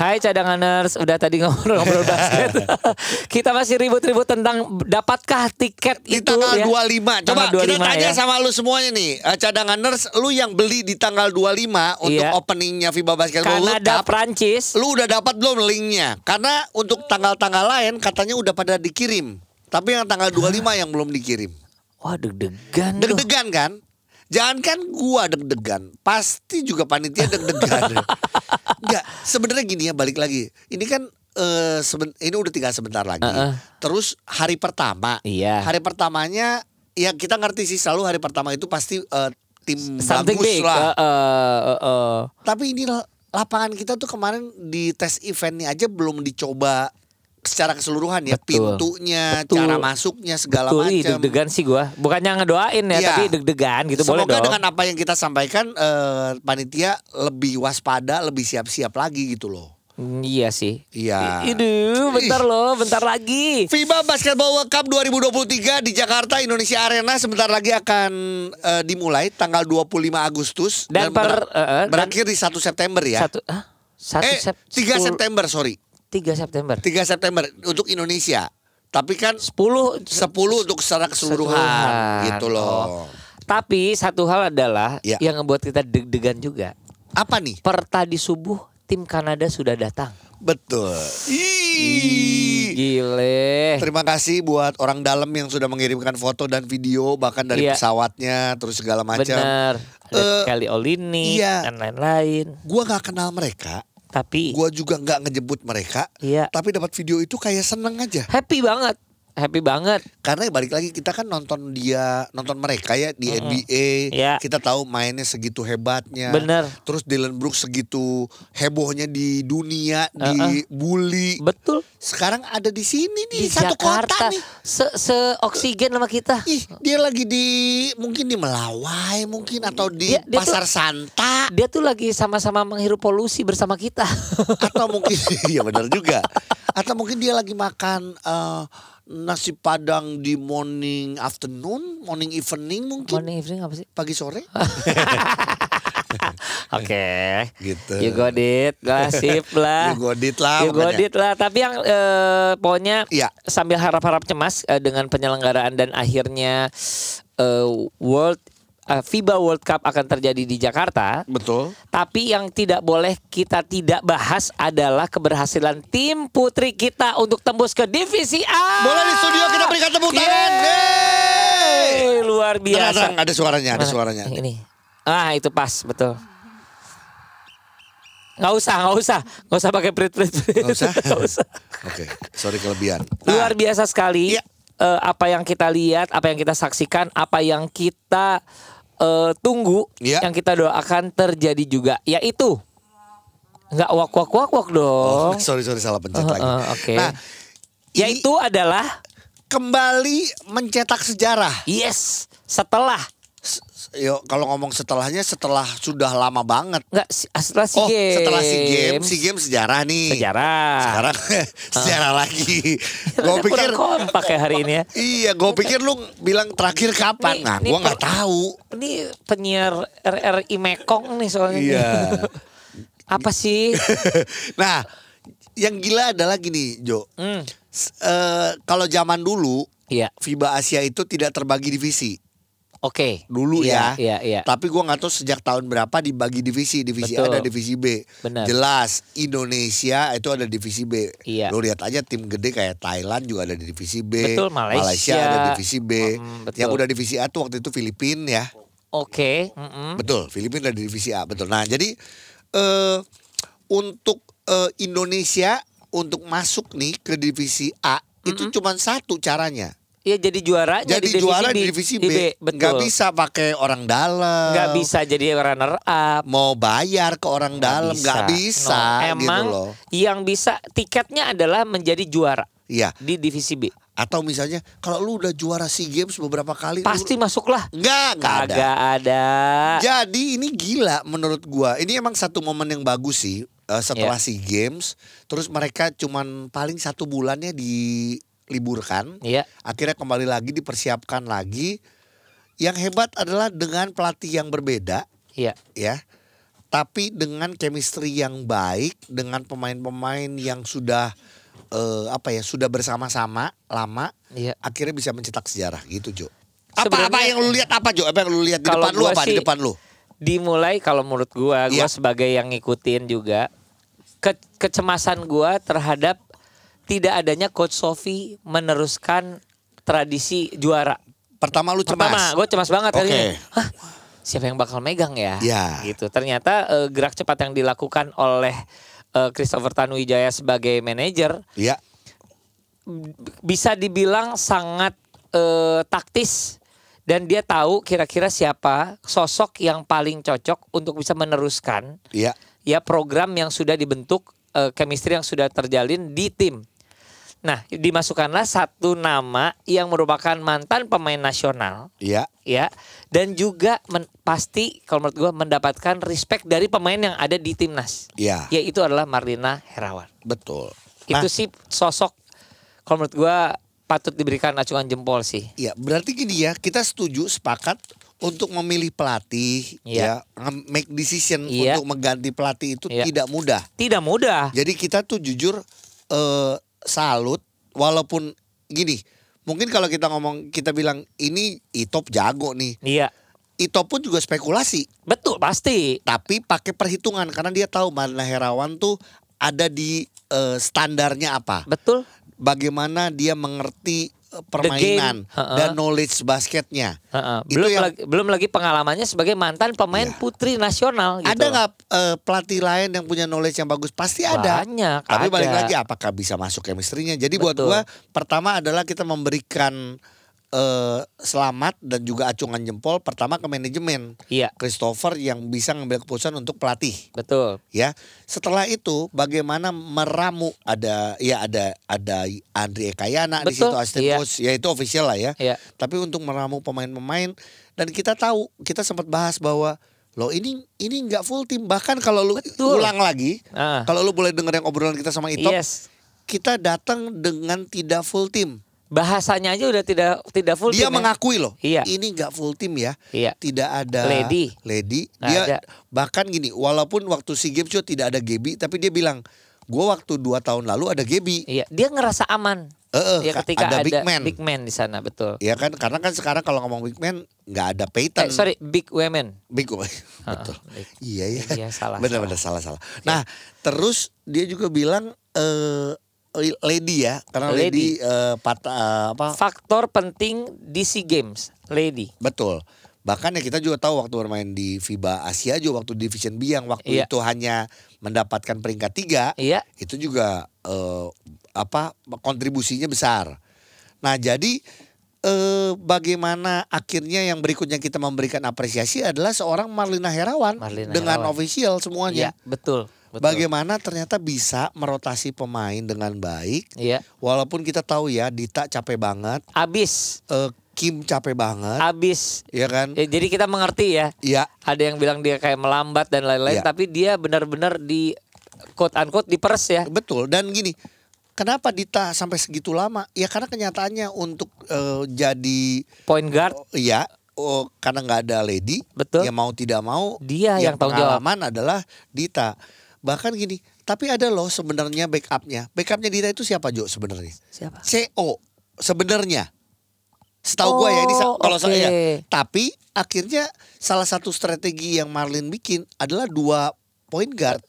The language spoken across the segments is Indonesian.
Hai cadanganers, udah tadi ngobrol-ngobrol basket. kita masih ribut-ribut tentang dapatkah tiket Di itu tanggal ya? 25 Coba Tanggal kita 25 tanya ya. sama lu semuanya nih eh, Cadanganers Lu yang beli di tanggal 25 Untuk Iya. openingnya FIBA Basketball World Cup Prancis. Lu udah dapat belum linknya Karena untuk tanggal-tanggal lain Katanya udah pada dikirim Tapi yang tanggal 25 yang belum dikirim Wah deg-degan. Deg-degan kan Jangankan gua deg-degan Pasti juga panitia deg-degan Enggak Sebenarnya gini ya balik lagi Ini kan eh, seben- Ini udah tinggal sebentar lagi Uh-uh. Terus hari pertama Iya. Hari pertamanya Ya kita ngerti sih selalu hari pertama itu pasti eh, Tim Something bagus big. lah Uh, uh, uh, uh. Tapi ini lapangan kita tuh kemarin di tes eventnya aja belum dicoba secara keseluruhan ya Betul. pintunya, Betul. cara masuknya segala Betul, macam. deg-degan sih gua. Bukannya ngedoain ya, Iya. tapi deg-degan gitu boleh Semoga dong. dengan apa yang kita sampaikan eh, panitia lebih waspada, lebih siap-siap lagi gitu loh. Hmm, Iya sih. Iya. Iduh, bentar loh, bentar lagi. FIBA Basketball World Cup 2023 di Jakarta Indonesia Arena sebentar lagi akan eh, dimulai tanggal 25 Agustus Dan per- ber- eh, eh, dan- berakhir di 1 September ya. Satu, ah, satu eh, Sep- 3 sepuluh- September sorry. 3 September. 3 September untuk Indonesia. Tapi kan 10 10 untuk secara keseluruhan, Keseluruhan. gitu loh. Oh. Tapi satu hal adalah Ya. yang ngebuat kita deg-degan juga. Apa nih? Per tadi subuh tim Kanada sudah datang. Betul. Ih. Gile. Terima kasih buat orang dalam yang sudah mengirimkan foto dan video bahkan dari Iya. pesawatnya terus segala macam. Benar. Ada Eh, Kelly Olini iya. dan lain-lain. Gua nggak kenal mereka, Tapi gua juga nggak ngejemput mereka. Iya. Tapi dapat video itu kayak seneng aja. happy banget. Happy banget. Karena balik lagi kita kan nonton dia, nonton mereka ya di NBA. Iya. Kita tahu mainnya segitu hebatnya. Bener. Terus Dylan Brooks segitu hebohnya di dunia, dibully. Betul. Sekarang ada di sini nih Di satu Jakarta kota nih. se, se oksigen sama kita. Ih, dia lagi di mungkin di Melawai mungkin atau di Dia- dia Pasar tuh- Santa Dia tuh lagi sama-sama menghirup polusi bersama kita. atau mungkin iya benar juga. Atau mungkin dia lagi makan eh, nasi padang di morning afternoon, morning evening mungkin Morning evening apa sih? pagi sore. Oke. Gitu. You got it. Lah, sip lah. You got it lah, You got it lah. Tapi yang eh, pokoknya Iya. sambil harap-harap cemas eh, dengan penyelenggaraan dan akhirnya eh, World eh, FIBA World Cup akan terjadi di Jakarta. Betul. Tapi yang tidak boleh kita tidak bahas adalah keberhasilan tim putri kita untuk tembus ke divisi A. Boleh di studio kita berikan tepuk tangan. Yeay, Yeay. luar biasa. tenang, ada suaranya, ada Mana? suaranya. Ini. Ah, itu pas, betul. Nggak usah, nggak usah, nggak usah pakai prit prit. Nggak usah? Nggak usah. Oke, sorry kelebihan. Nah, Luar biasa sekali. Iya. eh, apa yang kita lihat, apa yang kita saksikan, apa yang kita eh, tunggu, Iya. yang kita doakan terjadi juga, yaitu nggak wak wak wak wak Oh, dong. sorry sorry salah pencet Eh, lagi. eh, Oke. Nah, Yaitu adalah kembali mencetak sejarah. yes setelah Yo, kalau ngomong setelahnya setelah sudah lama banget. nggak si- setelah si oh, games. setelah si game, si game sejarah nih. sejarah. Sekarang sejarah lagi. Gue pikir kompak ya hari ini ya. Iya, gue pikir lu bilang terakhir kapan? Nih, Nah, gue nggak tahu. Ini penyiar RRI Mekong nih soalnya. Iya. Apa sih? nah, yang gila adalah gini, Jo. Hmm. S- eh, kalau zaman dulu, Iya. FIBA Asia itu tidak terbagi divisi. Oke. Dulu Iya, ya. Iya, iya. Tapi gua nggak tahu sejak tahun berapa dibagi divisi. Divisi A Betul. dan divisi B. Benar. Jelas Indonesia itu ada divisi B. Iya. Lu lihat aja tim gede kayak Thailand juga ada di divisi B. Betul, Malaysia. ada divisi B. Mm, betul. Yang udah divisi A tuh waktu itu Filipina ya. Oke. mm-mm. Betul, Filipina ada di divisi A, betul. Nah, jadi eh untuk eh, Indonesia untuk masuk nih ke divisi A itu cuma satu caranya. Iya jadi juara Jadi juara di divisi B. Betul. Nggak bisa pakai orang dalam. Nggak bisa jadi runner up. Mau bayar ke orang dalam nggak bisa No, gitu Emang loh. yang bisa tiketnya adalah menjadi juara. Iya. di divisi B. Atau misalnya kalau lu udah juara SEA Games beberapa kali lu- Pasti masuk lah. Enggak, enggak ada. Ada. Jadi ini gila menurut gua. Ini emang satu momen yang bagus sih eh, setelah Iya. SEA Games. Terus mereka cuman paling satu bulannya diliburkan. Iya. Akhirnya kembali lagi dipersiapkan lagi. Yang hebat adalah dengan pelatih yang berbeda Iya. ya. Tapi dengan chemistry yang baik dengan pemain-pemain yang sudah eh, apa ya, sudah bersama-sama lama Iya. akhirnya bisa mencetak sejarah gitu, Jo. Apa Sebenarnya- apa yang lu lihat apa, Jo? Apa yang lu lihat di depan lu apa di depan lu? Dimulai kalau menurut gua, gua Iya. sebagai yang ngikutin juga ke kecemasan gua terhadap tidak adanya coach Sofi meneruskan tradisi juara. Pertama lu cemas. Pertama, gue cemas banget kali Oke. ini. Hah, siapa yang bakal megang ya? Ya. Gitu. Ternyata eh, gerak cepat yang dilakukan oleh eh, Christopher Tanuwijaya sebagai manajer Iya. bisa dibilang sangat eh, taktis dan dia tahu kira-kira siapa sosok yang paling cocok untuk bisa meneruskan Iya. ya program yang sudah dibentuk eh, chemistry yang sudah terjalin di tim. Nah, dimasukkanlah satu nama yang merupakan mantan pemain nasional Iya. ya dan juga men- pasti kalau menurut gua mendapatkan respect dari pemain yang ada di timnas Iya. yaitu adalah Marlina Herawan Betul. Nah, itu sih sosok kalau menurut gua patut diberikan acungan jempol sih Iya, berarti gini ya, kita setuju sepakat untuk memilih pelatih Iya. ya, make decision Iya. untuk mengganti pelatih itu Iya. tidak mudah. tidak mudah Jadi kita tuh jujur eh, salut walaupun gini, mungkin kalau kita ngomong kita bilang ini Itop jago nih. iya Itop pun juga spekulasi, betul pasti tapi pakai perhitungan karena dia tahu Marlina Herawan tuh ada di eh, standarnya apa. betul Bagaimana dia mengerti permainan Heeh. dan knowledge basketnya. Heeh. Itu belum yang- lagi belum lagi pengalamannya sebagai mantan pemain Iya. putri nasional gitu Ada nggak eh, pelatih lain yang punya knowledge yang bagus? Pasti ada. Banyak, Tapi ada. balik lagi apakah bisa masuk chemistry-nya? Jadi buat Betul. gua pertama adalah kita memberikan eh, selamat dan juga acungan jempol pertama ke manajemen. iya Christopher yang bisa ngambil keputusan untuk pelatih betul ya. Setelah itu bagaimana meramu ada ya ada ada Andri Ekayana di situ assistant iya. coach ya itu official lah ya. Iya. Tapi untuk meramu pemain-pemain dan kita tahu kita sempat bahas bahwa lo ini ini nggak full tim bahkan kalau lu Betul. ulang lagi Ah. kalau lu boleh denger yang obrolan kita sama Itop yes kita datang dengan tidak full tim. Bahasanya aja udah tidak tidak full Dia tim ya. mengakui loh, Iya. ini nggak full tim ya. Iya. Tidak ada Lady. Lady. Nggak Dia ada. bahkan gini, walaupun waktu SEA Games juga tidak ada Gebi, tapi dia bilang, gua waktu dua tahun lalu ada Gebi. Iya, dia ngerasa aman. Eh, ya ka- ketika ada ada, big man. big man di sana, betul. Ya kan, karena kan sekarang kalau ngomong big man nggak ada Peyton. Eh, sorry, big women. Big boy. Ah, Betul. big. Iya ya. Iya, salah, Benar-benar salah salah. Nah, terus dia juga bilang eh lady ya, karena lady, Lady. patah eh, apa? Faktor penting di SEA Games, lady. Betul. Bahkan ya kita juga tahu waktu bermain di FIBA Asia juga waktu Division B yang waktu Iya. itu hanya mendapatkan peringkat tiga, Iya, itu juga eh, apa kontribusinya besar. Nah jadi eh, bagaimana akhirnya yang berikutnya kita memberikan apresiasi adalah seorang Marlina Herawan Marlina dengan Herawan. official semuanya. iya, betul. Betul. Bagaimana ternyata bisa merotasi pemain dengan baik, Iya, walaupun kita tahu ya Dita capek banget, abis, eh, Kim capek banget, abis. ya kan? Ya, jadi kita mengerti ya. Iya. Ada yang bilang dia kayak melambat dan lain-lain, Iya. tapi dia benar-benar di quote unquote diperes ya. Betul dan gini, kenapa Dita sampai segitu lama? Ya karena kenyataannya untuk eh, jadi Point guard, oh, iya oh, karena nggak ada lady, Betul. ya mau tidak mau Dia yang jawab. pengalaman adalah Dita. Bahkan gini, tapi ada loh sebenarnya backupnya. Backupnya Dita itu siapa Jo sebenarnya? siapa? CO sebenarnya. Setahu gue ya ini Oh, kalau oke. saya. Tapi akhirnya salah satu strategi yang Marlin bikin adalah dua point guard.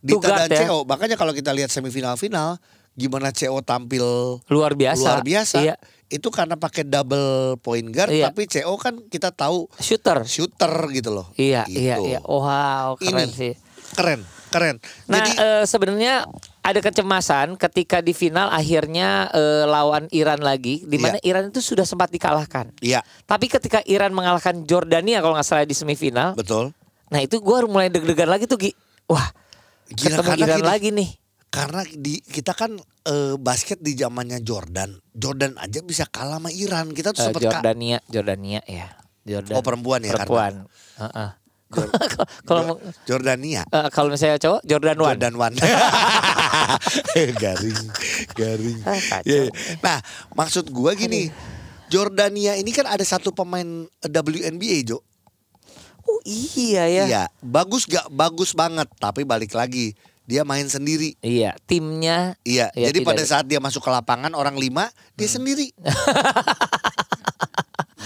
two Dita guard dan ya. CO. Makanya kalau kita lihat semifinal-final gimana CO tampil Luar biasa. luar biasa. Iya. Itu karena pakai double point guard Iya. tapi CO kan kita tahu Shooter. shooter gitu loh. Iya, Gitu. iya, iya. Wow, keren Ini. sih. Keren, keren. Nah, Jadi eh, sebenarnya ada kecemasan ketika di final akhirnya eh, lawan Iran lagi, di mana Iran itu sudah sempat dikalahkan. iya, Tapi ketika Iran mengalahkan Jordania kalau nggak salah di semifinal, betul. nah itu gue mulai deg-degan lagi tuh Gi. Wah, Gila, ketemu karena Iran gini, lagi nih. Karena di kita kan eh, basket di zamannya Jordan. Jordan aja bisa kalah sama Iran. Kita tuh sempat ka- Jordania, Jordania ya. Jordan. Oh, perempuan ya, Perempuan. Heeh. Kalau Jordania. eh, kalau misalnya cowok Jordan One. Jordan One. garing, garing. Ah, kacau. Iya, iya. Nah, maksud gua gini. Jordania ini kan ada satu pemain WNBA, Jo. Oh iya ya. Iya, bagus gak? Bagus banget. Tapi balik lagi, dia main sendiri. Iya, timnya Iya, Ya, jadi pada ada- saat dia masuk ke lapangan orang lima, dia sendiri.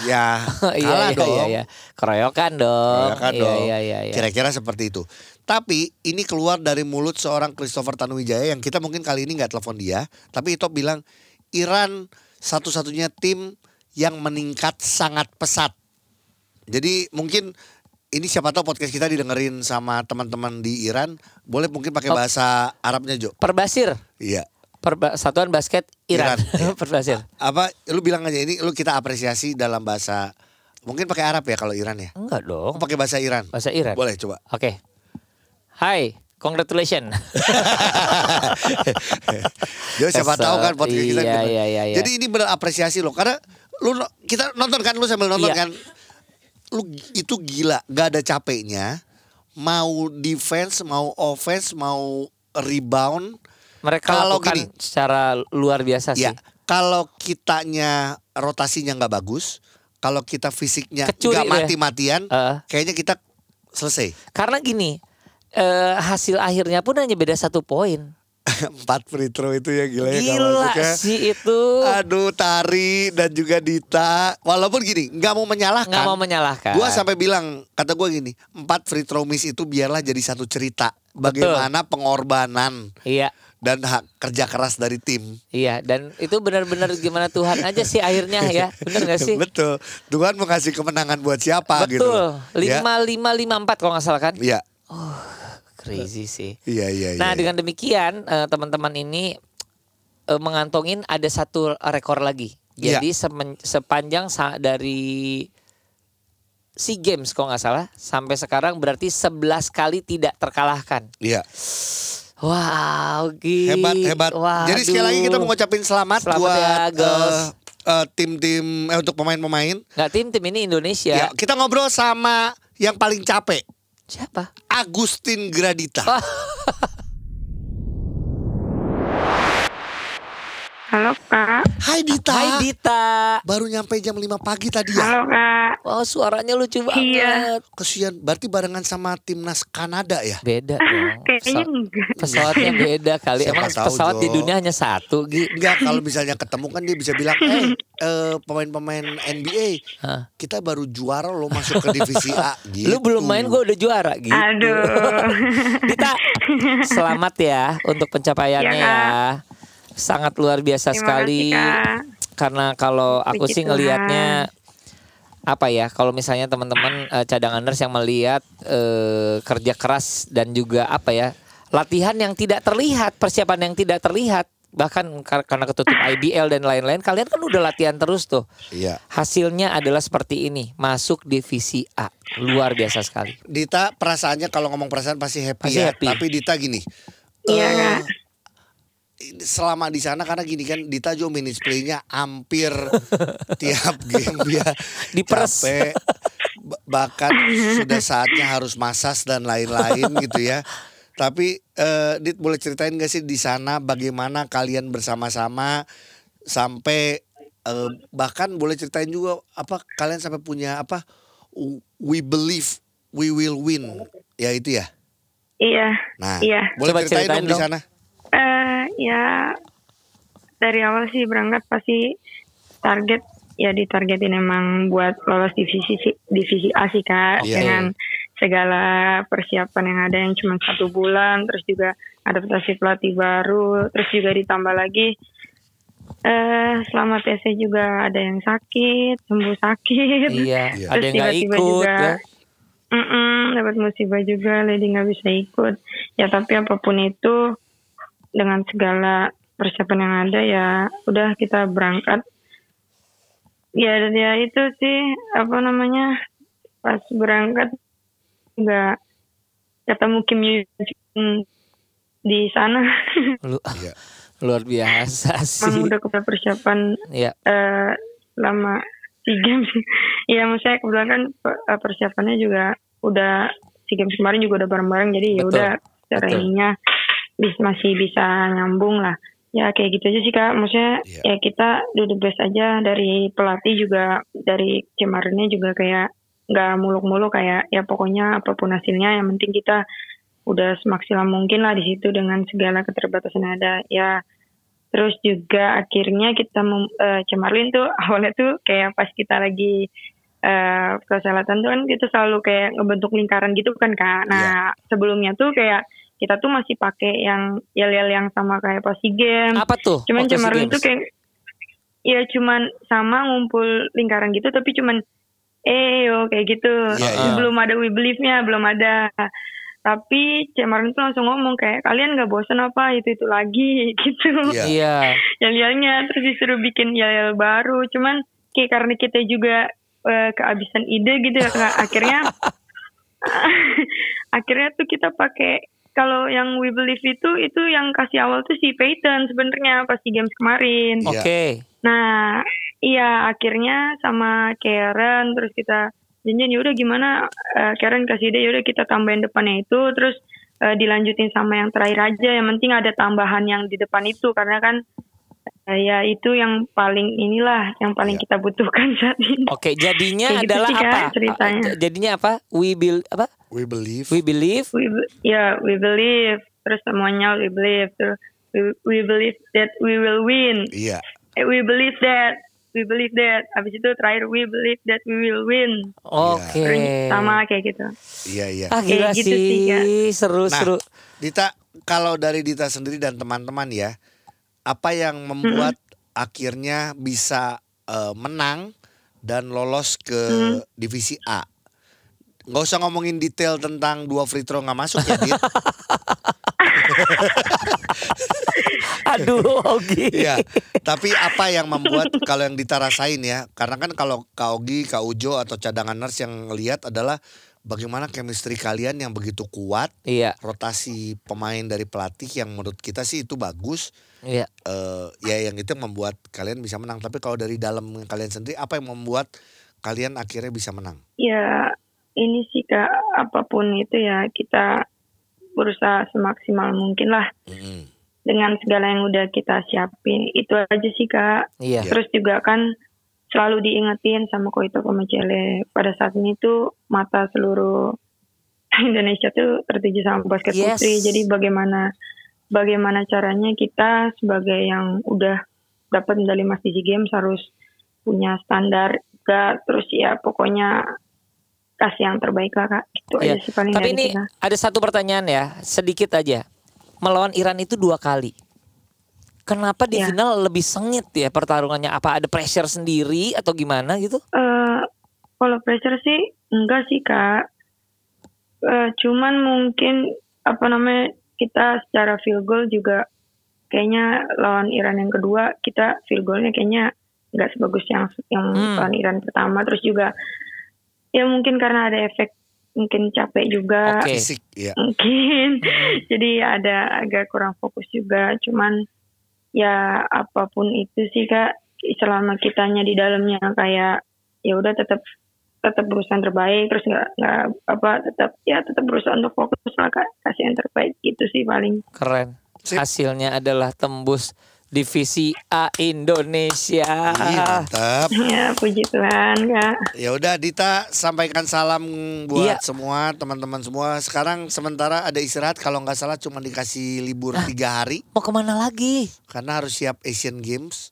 ya, iya kalah iya, dong. iya iya. Keroyokan dong. Keroyokan iya, dong. Iya iya iya. Kira-kira seperti itu. Tapi ini keluar dari mulut seorang Christopher Tanuwijaya yang kita mungkin kali ini nggak telepon dia, tapi itu bilang Iran satu-satunya tim yang meningkat sangat pesat. Jadi mungkin ini siapa tahu podcast kita didengerin sama teman-teman di Iran, boleh mungkin pakai Oh. bahasa Arabnya Jo. Perbasir. Iya. Perba- Satuan Basket Iran. Iran. Perbasir. Apa lu bilang aja ini lu kita apresiasi dalam bahasa mungkin pakai Arab ya kalau Iran ya. Enggak Oh, dong. pakai bahasa Iran. Bahasa Iran. Boleh coba. Oke. Hai, congratulations. Yo siapa tahu kan podcast kita. Iya, gitu. iya, iya, iya. Jadi ini benar apresiasi loh karena lu kita nonton kan lu sambil nonton Iya. kan. Lu itu gila, gak ada capeknya. Mau defense, mau offense, mau rebound. Mereka Kalau lakukan gini. secara luar biasa sih. Ya, kalau kitanya rotasinya nggak bagus, kalau kita fisiknya nggak ya. mati-matian, Eh, kayaknya kita selesai. karena gini, eh, hasil akhirnya pun hanya beda satu poin. Empat free throw itu ya gila ya Gila masuknya. sih itu. Aduh Tari dan juga Dita Walaupun gini nggak mau menyalahkan Nggak mau menyalahkan. Gua sampai bilang Kata gue gini Empat free throw miss itu biarlah jadi satu cerita Bagaimana pengorbanan Iya. Dan hak kerja keras dari tim Iya, dan itu benar-benar gimana Tuhan aja sih akhirnya ya, benar gak sih? Betul Tuhan mau kasih kemenangan buat siapa gitu Betul, Ya. lima lima lima empat kalau nggak salah kan? Iya Crazy sih. Iya iya Nah iya. dengan demikian eh, teman-teman ini eh, mengantongin ada satu rekor lagi. Iya. Jadi semen- sepanjang sa- dari SEA Games kalau nggak salah sampai sekarang berarti 11 kali tidak terkalahkan. Iya Wow, gila. Hebat hebat Jadi sekali lagi kita mengucapin selamat, Selamat buat ya, girls. eh, tim-tim eh, Untuk pemain-pemain Nggak tim tim ini Indonesia. ya. Kita ngobrol sama yang paling capek Siapa? Agustin Gradita Oh. Halo kak, Hai Dita. Hai Dita. Baru nyampe jam 5 pagi tadi ya. halo kak. Oh suaranya lucu banget. Iya. Kesian, berarti barengan sama timnas Kanada ya? Beda dong. Kayaknya Pesawat- enggak. pesawatnya beda kali. Siapa Emang tahu, pesawat di Jo. dunia hanya satu, Gi. Enggak, kalau misalnya ketemu kan dia bisa bilang, eh eh, pemain-pemain NBA, Hah. kita baru juara lo masuk ke divisi A. Gitu. Lu belum main gue udah juara gitu. Aduh. Dita, selamat ya untuk pencapaiannya Iya, ya. Sangat luar biasa Terima sekali. kasih, Kak. Karena kalau aku Puji sih ngelihatnya apa ya kalau misalnya teman-teman eh, cadanganers yang melihat eh, kerja keras dan juga apa ya latihan yang tidak terlihat persiapan yang tidak terlihat bahkan kar- karena ketutup IBL dan lain-lain kalian kan udah latihan terus tuh Iya. hasilnya adalah seperti ini masuk divisi A luar biasa sekali Dita perasaannya kalau ngomong perasaan pasti happy Pasti ya. happy. Tapi Dita gini. Iya, Kak. Selama di sana karena gini kan Dita juga minutes play-nya hampir tiap game dia Diperes. capek Ba- bahkan sudah saatnya harus masas dan lain-lain gitu ya. Tapi eh, Dit boleh ceritain gak sih di sana bagaimana kalian bersama-sama sampai eh, bahkan boleh ceritain juga apa kalian sampai punya apa we believe we will win ya itu ya. Iya. Nah, Iya. boleh Coba ceritain, ceritain dong di dong. sana. Eh ya dari awal sih berangkat pasti target ya ditargetin emang buat lolos divisi divisi A sih kak Iya. dengan segala persiapan yang ada yang cuma satu bulan terus juga adaptasi pelatih baru terus juga ditambah lagi eh selama TC juga ada yang sakit sembuh sakit iya Iya. ada yang tiba-tiba ikut juga, ya Mm-mm, dapat musibah juga, Lady nggak bisa ikut. Ya tapi apa pun itu dengan segala persiapan yang ada ya udah kita berangkat. Ya ya itu sih apa namanya pas berangkat nggak ketemu Kim Yoo Jung di sana. Lu, Iya. luar biasa Emang sih. udah kepada persiapan Iya. eh lama SEA Games. Iya, maksudnya kebetulan kan eh, persiapannya juga udah SEA Games kemarin juga udah bareng-bareng jadi ya udah secara betul. ininya bis, masih bisa nyambung lah. Ya kayak gitu aja sih Kak. Maksudnya Iya. ya kita the best aja dari pelatih juga dari kemarinnya juga kayak nggak muluk-muluk kayak ya pokoknya apa pun hasilnya yang penting kita udah semaksimal mungkin lah di situ dengan segala keterbatasan yang ada ya terus juga akhirnya kita mem, eh, Cemarlin tuh awalnya tuh kayak pas kita lagi eh perselatan tuh kan kita selalu kayak ngebentuk lingkaran gitu kan kak nah sebelumnya tuh kayak kita tuh masih pakai yang yel-yel yang sama kayak pas SEA Games Apa tuh? cuman Games? tuh kayak ya cuman sama ngumpul lingkaran gitu tapi cuman eh yo kayak gitu Iya, iya. belum ada we believe-nya belum ada tapi Cemarlin tuh langsung ngomong kayak kalian nggak bosan apa itu itu lagi gitu Iya. Iya. yel-yelnya terus disuruh bikin yel-yel baru cuman kayak karena kita juga eh, kehabisan ide gitu ya akhirnya akhirnya tuh kita pakai kalau yang We Believe itu itu yang kasih awal tuh si Peyton sebenarnya pas di games kemarin. Iya. Oke. Nah, iya akhirnya sama Karen terus kita janjian ya udah gimana eh, Karen kasih ide ya udah kita tambahin depannya itu terus eh, dilanjutin sama yang terakhir aja yang penting ada tambahan yang di depan itu karena kan eh, ya itu yang paling inilah yang paling Iya. kita butuhkan saat ini. Oke, jadinya Kayak gitu adalah sih, apa? ceritanya. Ah, Jadinya apa? We build apa? We believe. We believe. We be- ya we believe terus semuanya we believe terus we, we believe that we will win. Iya. Eh, we believe that we believe that habis itu terakhir we believe that we will win. Oke. sama kayak gitu. Iya, iya. Ah gila Kayak gitu sih, sih, Kak. seru Nah, seru. Dita, kalau dari Dita sendiri dan teman-teman ya, apa yang membuat akhirnya bisa eh, menang dan lolos ke divisi A? Nggak usah ngomongin detail tentang dua free throw nggak masuk ya, Dit. Aduh, Ogi. Iya. Tapi apa yang membuat kalau yang Dita rasain ya? Karena kan kalau Kak Ogi, Kak Ujo atau cadangan nurse yang lihat adalah bagaimana chemistry kalian yang begitu kuat, Iya, rotasi pemain dari pelatih yang menurut kita sih itu bagus. Iya. eh ya yang itu yang membuat kalian bisa menang. Tapi kalau dari dalam kalian sendiri, apa yang membuat kalian akhirnya bisa menang? Ya ini sih kak apa pun itu ya kita berusaha semaksimal mungkin lah Mm-mm. dengan segala yang udah kita siapin itu aja sih kak. Iya. Terus juga kan selalu diingetin sama Koito Komecele pada saat ini tuh mata seluruh Indonesia tuh tertuju sama basket Yes. putri. Jadi bagaimana bagaimana caranya kita sebagai yang udah dapat medali emas di SEA Games harus punya standar juga terus ya pokoknya kasih yang terbaik lah kak. Itu Iya. aja sih paling Tapi ini kita. ada satu pertanyaan ya, sedikit aja. Melawan Iran itu dua kali. Kenapa di Iya. final lebih sengit ya pertarungannya? Apa ada pressure sendiri atau gimana gitu? Eh, kalau pressure sih enggak sih kak. Eh, cuman mungkin apa namanya kita secara field goal juga kayaknya lawan Iran yang kedua kita field goalnya kayaknya nggak sebagus yang yang Hmm. lawan Iran pertama. Terus juga ya mungkin karena ada efek mungkin capek juga Oke. Fisik, ya. mungkin jadi ada agak kurang fokus juga cuman ya apa pun itu sih kak selama kitanya di dalamnya kayak ya udah tetap tetap berusaha yang terbaik terus nggak nggak apa tetap ya tetap berusaha untuk fokus lah kak kasih yang terbaik gitu sih paling Keren. Sip. Hasilnya adalah tembus divisi A Indonesia. Ih, mantap. ya puji Tuhan kak Ya udah Dita sampaikan salam Iya. buat semua teman-teman semua. Sekarang sementara ada istirahat kalau nggak salah cuma dikasih libur tiga hari Mau ke mana lagi? karena harus siap Asian Games.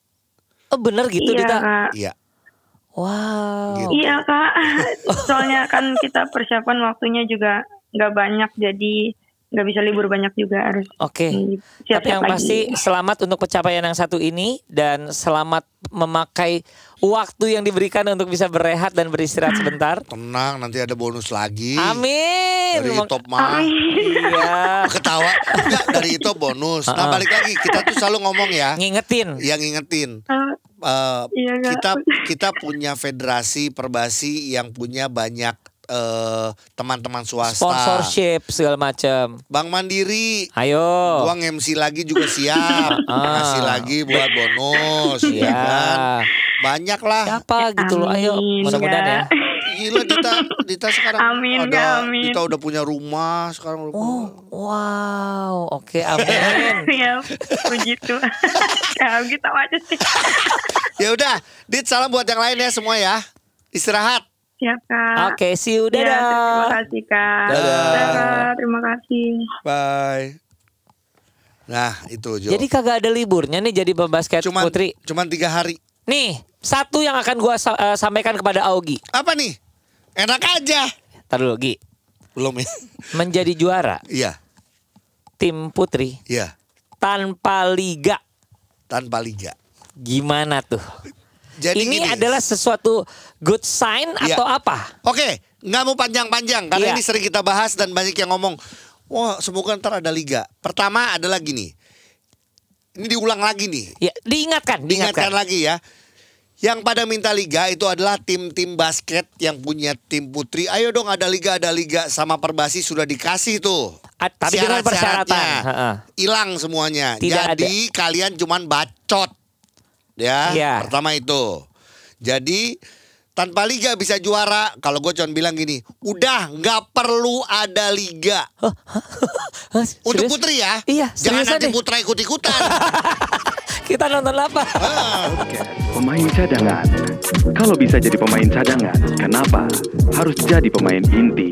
Oh bener gitu iya Dita? kak Iya. Wow. Gitu. iya kak soalnya kan kita persiapan waktunya juga nggak banyak jadi nggak bisa libur banyak juga harus Oke. siap Tapi yang pasti selamat untuk pencapaian yang satu ini dan selamat memakai waktu yang diberikan untuk bisa berehat dan beristirahat sebentar. Tenang nanti ada bonus lagi. Amin. Dari top mah. Iya. Ketawa. Enggak dari itu bonus. Nah balik lagi kita tuh selalu ngomong ya. Ngingetin. Yang ngingetin. Eh, Iya, kita kita punya federasi perbasi yang punya banyak eh, teman-teman swasta. Sponsorship segala macam. Bank Mandiri. Ayo. Gua MC lagi juga siap. Ah. Kasih lagi buat bonus. Iya. ya kan? Banyak lah. Siapa gitu loh. Ayo. Mudah-mudahan ya. Gila Dita, Dita sekarang Amin, ada Kak, amin. Dita udah punya rumah sekarang udah Oh, punya- wow. Oke, amin. ya puji Tuhan ya gitu aja sih Ya udah, Dit salam buat yang lain ya semua ya. Istirahat. siap kak Oke, see you. Ya, terima Dadah. kasih kak Dadah. Dadah, terima kasih Bye. Nah, itu Jo. Jadi kagak ada liburnya nih jadi pembasket cuman putri. cuman tiga hari. Nih, satu yang akan gua sa- eh, sampaikan kepada Augie. Apa nih? Enak aja. Ntar dulu, Gi. Belum ya? Menjadi juara Iya, tim putri iya. tanpa liga. Tanpa liga. Gimana tuh? Jadi ini gini. adalah sesuatu good sign Iya. atau apa? Oke, nggak mau panjang-panjang karena Iya. ini sering kita bahas dan banyak yang ngomong, wah semoga ntar ada liga. Pertama adalah gini, ini diulang lagi nih, Ya, diingatkan, diingatkan diingatkan. lagi ya. Yang pada minta liga itu adalah tim-tim basket yang punya tim putri. Ayo dong ada liga, ada liga sama Perbasi sudah dikasih tuh. Ah, tapi dengan Syarat-syaratnya. persyaratan. Hilang semuanya. Tidak Jadi kalian cuman bacot. Ya, Iya. pertama itu. Jadi tanpa liga bisa juara. Kalau gue cuma bilang gini, udah nggak perlu ada liga. Untuk putri ya. Iya, Jangan nanti deh. putra ikut-ikutan. Kita nonton apa? Podcast pemain cadangan. Kalau bisa jadi pemain cadangan, kenapa harus jadi pemain inti?